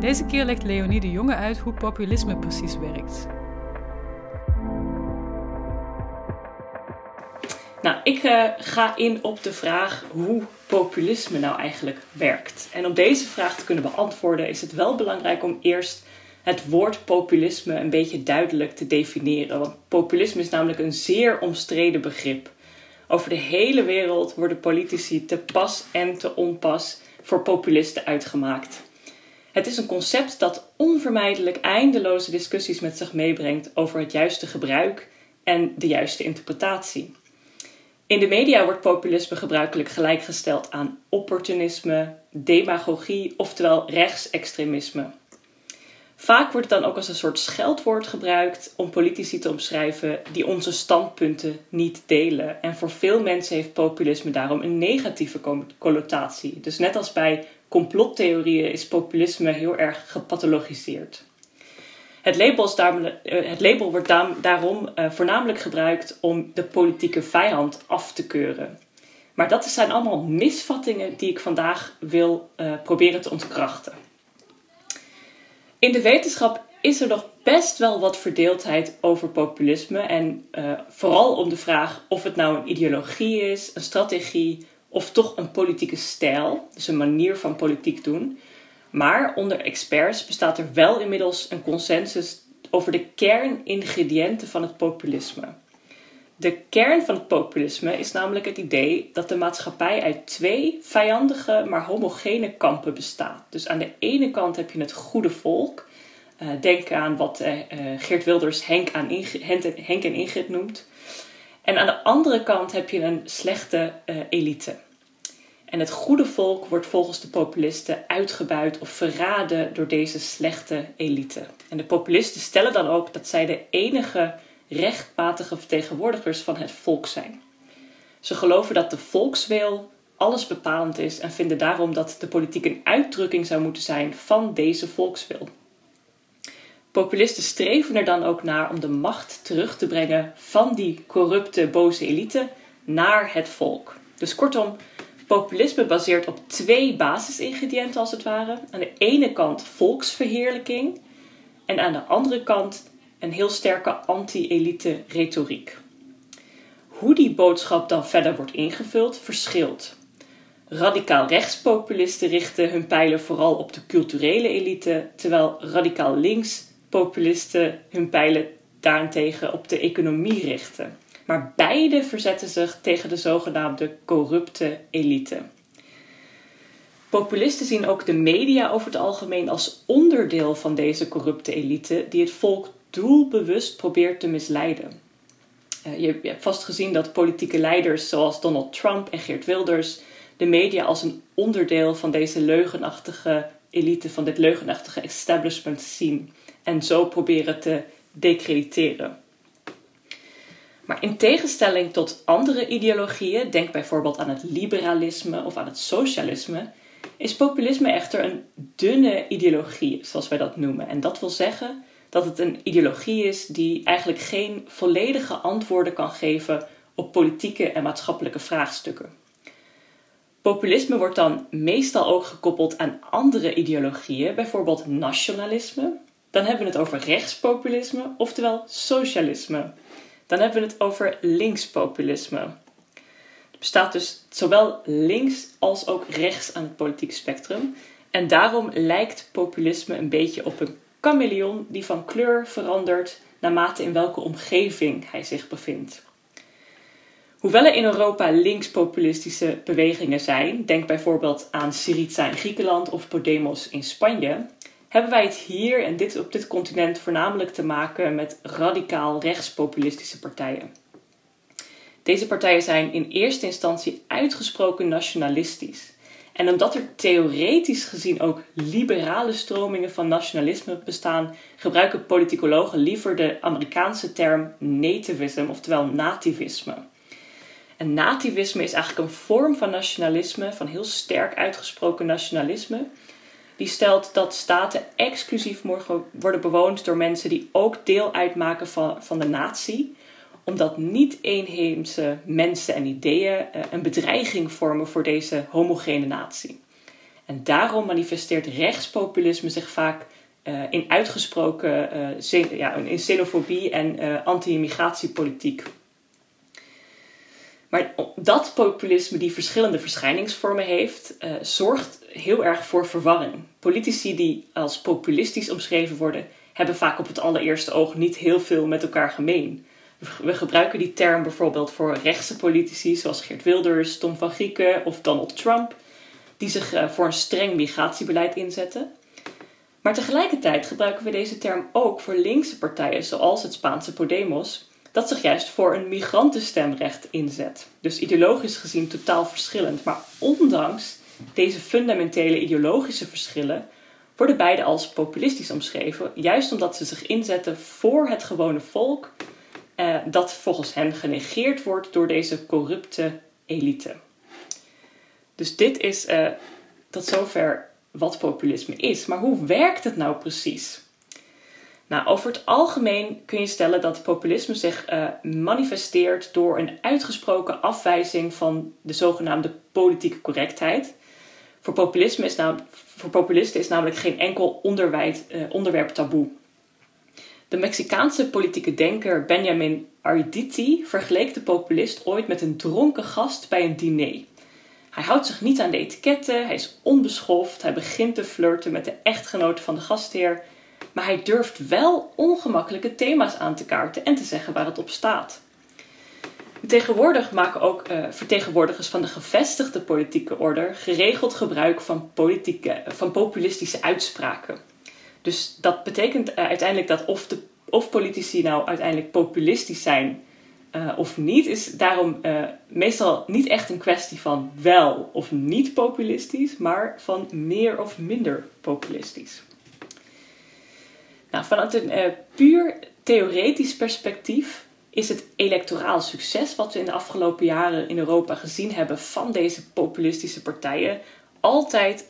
Deze keer legt Leonie de Jonge uit hoe populisme precies werkt. Nou, ik uh, ga in op de vraag hoe populisme nou eigenlijk werkt. En om deze vraag te kunnen beantwoorden is het wel belangrijk om eerst het woord populisme een beetje duidelijk te definiëren. Want populisme is namelijk een zeer omstreden begrip. Over de hele wereld worden politici te pas en te onpas voor populisten uitgemaakt. Het is een concept dat onvermijdelijk eindeloze discussies met zich meebrengt over het juiste gebruik en de juiste interpretatie. In de media wordt populisme gebruikelijk gelijkgesteld aan opportunisme, demagogie, oftewel rechtsextremisme. Vaak wordt het dan ook als een soort scheldwoord gebruikt om politici te omschrijven die onze standpunten niet delen. En voor veel mensen heeft populisme daarom een negatieve connotatie. Dus net als bij complottheorieën is populisme heel erg gepathologiseerd. Het label, eh, het label wordt daarom eh, voornamelijk gebruikt om de politieke vijand af te keuren. Maar dat zijn allemaal misvattingen die ik vandaag wil uh, proberen te ontkrachten. In de wetenschap is er nog best wel wat verdeeldheid over populisme. En vooral om de vraag of het nou een ideologie is, een strategie of toch een politieke stijl, dus een manier van politiek doen. Maar onder experts bestaat er wel inmiddels een consensus over de kerningrediënten van het populisme. De kern van het populisme is namelijk het idee dat de maatschappij uit twee vijandige maar homogene kampen bestaat. Dus aan de ene kant heb je het goede volk. Uh, denk aan wat uh, Geert Wilders Henk, aan Henk en Ingrid noemt. En aan de andere kant heb je een slechte elite. En het goede volk wordt volgens de populisten uitgebuit of verraden door deze slechte elite. En de populisten stellen dan ook dat zij de enige rechtmatige vertegenwoordigers van het volk zijn. Ze geloven dat de volkswil alles bepalend is en vinden daarom dat de politiek een uitdrukking zou moeten zijn van deze volkswil. Populisten streven er dan ook naar om de macht terug te brengen van die corrupte, boze elite naar het volk. Dus kortom, populisme baseert op twee basisingrediënten als het ware. Aan de ene kant volksverheerlijking en aan de andere kant een heel sterke anti-elite retoriek. Hoe die boodschap dan verder wordt ingevuld, verschilt. Radicaal rechtspopulisten richten hun pijlen vooral op de culturele elite, terwijl radicaal linkspopulisten hun pijlen daarentegen op de economie richten. Maar beide verzetten zich tegen de zogenaamde corrupte elite. Populisten zien ook de media over het algemeen als onderdeel van deze corrupte elite die het volk doelbewust probeert te misleiden. Uh, je, hebt vast gezien dat politieke leiders zoals Donald Trump en Geert Wilders de media als een onderdeel van deze leugenachtige elite, van dit leugenachtige establishment zien en zo proberen te decrediteren. Maar in tegenstelling tot andere ideologieën, denk bijvoorbeeld aan het liberalisme of aan het socialisme, is populisme echter een dunne ideologie, zoals wij dat noemen. En dat wil zeggen dat het een ideologie is die eigenlijk geen volledige antwoorden kan geven op politieke en maatschappelijke vraagstukken. Populisme wordt dan meestal ook gekoppeld aan andere ideologieën, bijvoorbeeld nationalisme. Dan hebben we het over rechtspopulisme, oftewel socialisme. Dan hebben we het over linkspopulisme. Er bestaat dus zowel links als ook rechts aan het politieke spectrum. En daarom lijkt populisme een beetje op een chameleon die van kleur verandert naarmate in welke omgeving hij zich bevindt. Hoewel er in Europa linkspopulistische bewegingen zijn, denk bijvoorbeeld aan Syriza in Griekenland of Podemos in Spanje, hebben wij het hier en dit, op dit continent voornamelijk te maken met radicaal rechtspopulistische partijen. Deze partijen zijn in eerste instantie uitgesproken nationalistisch En omdat er theoretisch gezien ook liberale stromingen van nationalisme bestaan, gebruiken politicologen liever de Amerikaanse term nativism, oftewel nativisme. En nativisme is eigenlijk een vorm van nationalisme, van heel sterk uitgesproken nationalisme. Die stelt dat staten exclusief worden bewoond door mensen die ook deel uitmaken van, van de natie omdat niet-eenheemse mensen en ideeën eh, een bedreiging vormen voor deze homogene natie. En daarom manifesteert rechtspopulisme zich vaak uh, in uitgesproken uh, ja, in xenofobie en uh, anti-immigratiepolitiek. Maar dat populisme die verschillende verschijningsvormen heeft, zorgt heel erg voor verwarring. Politici die als populistisch omschreven worden, hebben vaak op het allereerste oog niet heel veel met elkaar gemeen. We gebruiken die term bijvoorbeeld voor rechtse politici zoals Geert Wilders, Tom van Grieken of Donald Trump, die zich eh, voor een streng migratiebeleid inzetten. Maar tegelijkertijd gebruiken we deze term ook voor linkse partijen zoals het Spaanse Podemos, dat zich juist voor een migrantenstemrecht inzet. Dus ideologisch gezien totaal verschillend. Maar ondanks deze fundamentele ideologische verschillen worden beide als populistisch omschreven, juist omdat ze zich inzetten voor het gewone volk uh, dat volgens hen genegeerd wordt door deze corrupte elite. Dus dit is uh, tot zover wat populisme is. Maar hoe werkt het nou precies? Nou, over het algemeen kun je stellen dat populisme zich uh, manifesteert door een uitgesproken afwijzing van de zogenaamde politieke correctheid. Voor, populisme is nou, voor populisten is namelijk geen enkel onderwerp taboe. De Mexicaanse politieke denker Benjamin Arditi vergeleek de populist ooit met een dronken gast bij een diner. Hij houdt zich niet aan de etiketten, hij is onbeschoft, hij begint te flirten met de echtgenoot van de gastheer, maar hij durft wel ongemakkelijke thema's aan te kaarten en te zeggen waar het op staat. Tegenwoordig maken ook uh, vertegenwoordigers van de gevestigde politieke orde geregeld gebruik van, politieke, van populistische uitspraken. Dus dat betekent uh, uiteindelijk dat of, de, of politici nou uiteindelijk populistisch zijn uh, of niet, is daarom meestal niet echt een kwestie van wel of niet populistisch, maar van meer of minder populistisch. Nou, vanuit een puur theoretisch perspectief is het electoraal succes wat we in de afgelopen jaren in Europa gezien hebben van deze populistische partijen altijd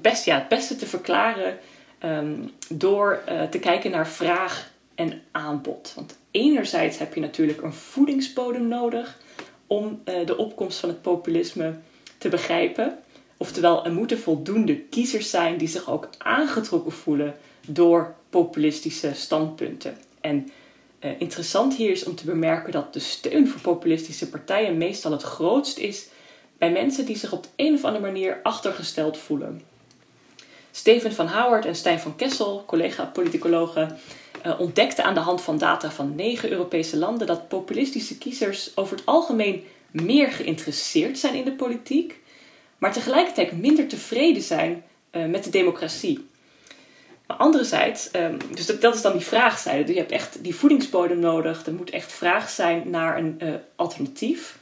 best, ja, het beste te verklaren um, door uh, te kijken naar vraag en aanbod. Want enerzijds heb je natuurlijk een voedingsbodem nodig om uh, de opkomst van het populisme te begrijpen. Oftewel, er moeten voldoende kiezers zijn die zich ook aangetrokken voelen door populistische standpunten. En uh, interessant hier is om te bemerken dat de steun voor populistische partijen meestal het grootst is bij mensen die zich op de een of andere manier achtergesteld voelen. Steven van Howard en Stijn van Kessel, collega-politicologen, uh, ontdekten aan de hand van data van negen Europese landen dat populistische kiezers over het algemeen meer geïnteresseerd zijn in de politiek, maar tegelijkertijd minder tevreden zijn uh, met de democratie. Maar anderzijds, um, dus dat, is dan die vraagzijde. Dus je hebt echt die voedingsbodem nodig. Er moet echt vraag zijn naar een uh, alternatief.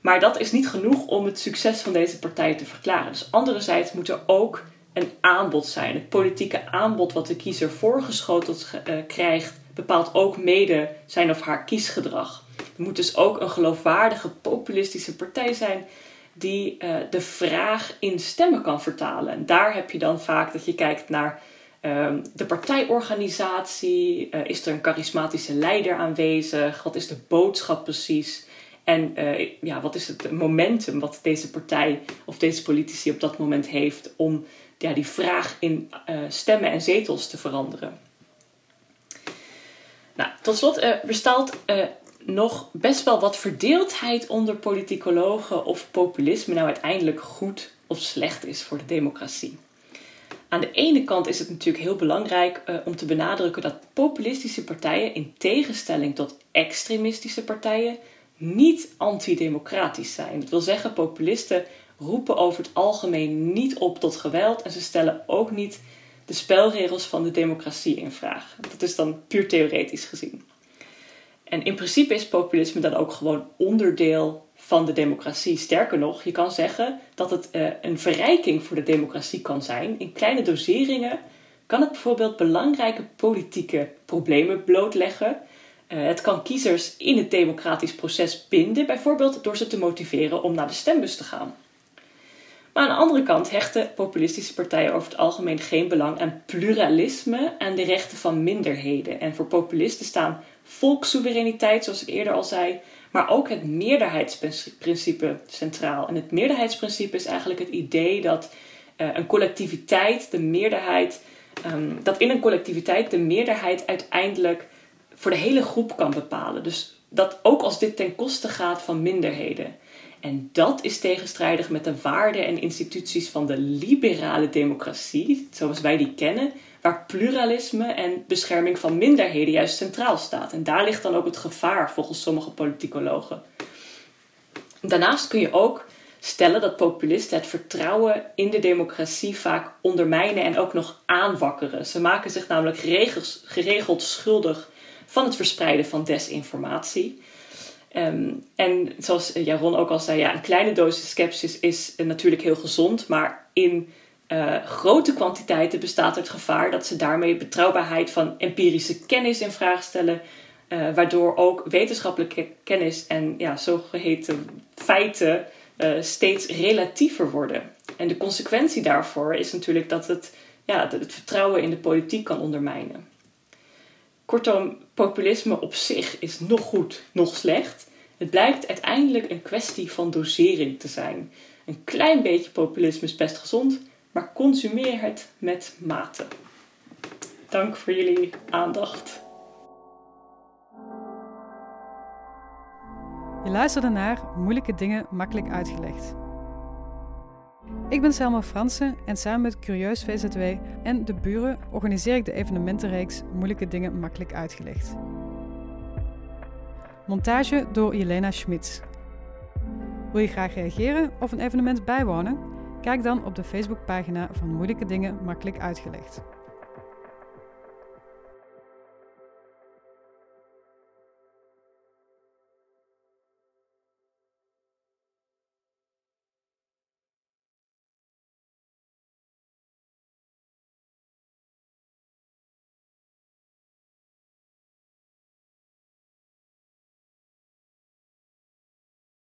Maar dat is niet genoeg om het succes van deze partij te verklaren. Dus anderzijds moet er ook een aanbod zijn. Het politieke aanbod wat de kiezer voorgeschoteld uh, krijgt, bepaalt ook mede zijn of haar kiesgedrag. Er moet dus ook een geloofwaardige populistische partij zijn die uh, de vraag in stemmen kan vertalen. En daar heb je dan vaak dat je kijkt naar uh, de partijorganisatie. Uh, is er een charismatische leider aanwezig? Wat is de boodschap precies? En ja, wat is het momentum wat deze partij of deze politici op dat moment heeft om ja, die vraag in uh, stemmen en zetels te veranderen. Nou, tot slot bestaat nog best wel wat verdeeldheid onder politicologen of populisme nou uiteindelijk goed of slecht is voor de democratie. Aan de ene kant is het natuurlijk heel belangrijk om te benadrukken dat populistische partijen in tegenstelling tot extremistische partijen niet antidemocratisch zijn. Dat wil zeggen, populisten roepen over het algemeen niet op tot geweld en ze stellen ook niet de spelregels van de democratie in vraag. Dat is dan puur theoretisch gezien. En in principe is populisme dan ook gewoon onderdeel van de democratie. Sterker nog, je kan zeggen dat het uh, een verrijking voor de democratie kan zijn. In kleine doseringen kan het bijvoorbeeld belangrijke politieke problemen blootleggen. Uh, het kan kiezers in het democratisch proces binden, bijvoorbeeld door ze te motiveren om naar de stembus te gaan. Maar aan de andere kant hechten populistische partijen over het algemeen geen belang aan pluralisme en de rechten van minderheden. En voor populisten staan volkssoevereiniteit, zoals ik eerder al zei, maar ook het meerderheidsprincipe centraal. En het meerderheidsprincipe is eigenlijk het idee dat uh, een collectiviteit, de meerderheid, um, dat in een collectiviteit de meerderheid uiteindelijk voor de hele groep kan bepalen. Dus dat ook als dit ten koste gaat van minderheden. En dat is tegenstrijdig met de waarden en instituties van de liberale democratie, zoals wij die kennen, waar pluralisme en bescherming van minderheden juist centraal staat. En daar ligt dan ook het gevaar volgens sommige politicologen. Daarnaast kun je ook stellen dat populisten het vertrouwen in de democratie vaak ondermijnen en ook nog aanwakkeren. Ze maken zich namelijk geregeld schuldig van het verspreiden van desinformatie. Um, en zoals Jaron ook al zei, ja, een kleine dosis sceptisch is natuurlijk heel gezond, maar in uh, grote kwantiteiten bestaat het gevaar dat ze daarmee betrouwbaarheid van empirische kennis in vraag stellen, uh, waardoor ook wetenschappelijke kennis en ja, zogeheten feiten uh, steeds relatiever worden. En de consequentie daarvoor is natuurlijk dat het, ja, het vertrouwen in de politiek kan ondermijnen. Kortom, populisme op zich is nog goed, nog slecht. Het blijkt uiteindelijk een kwestie van dosering te zijn. Een klein beetje populisme is best gezond, maar consumeer het met mate. Dank voor jullie aandacht. Je luisterde naar Moeilijke Dingen Makkelijk Uitgelegd. Ik ben Selma Fransen en samen met Curieus VZW en de buren organiseer ik de evenementenreeks Moeilijke Dingen Makkelijk Uitgelegd. Montage door Jelena Schmitz. Wil je graag reageren of een evenement bijwonen? Kijk dan op de Facebookpagina van Moeilijke Dingen Makkelijk Uitgelegd.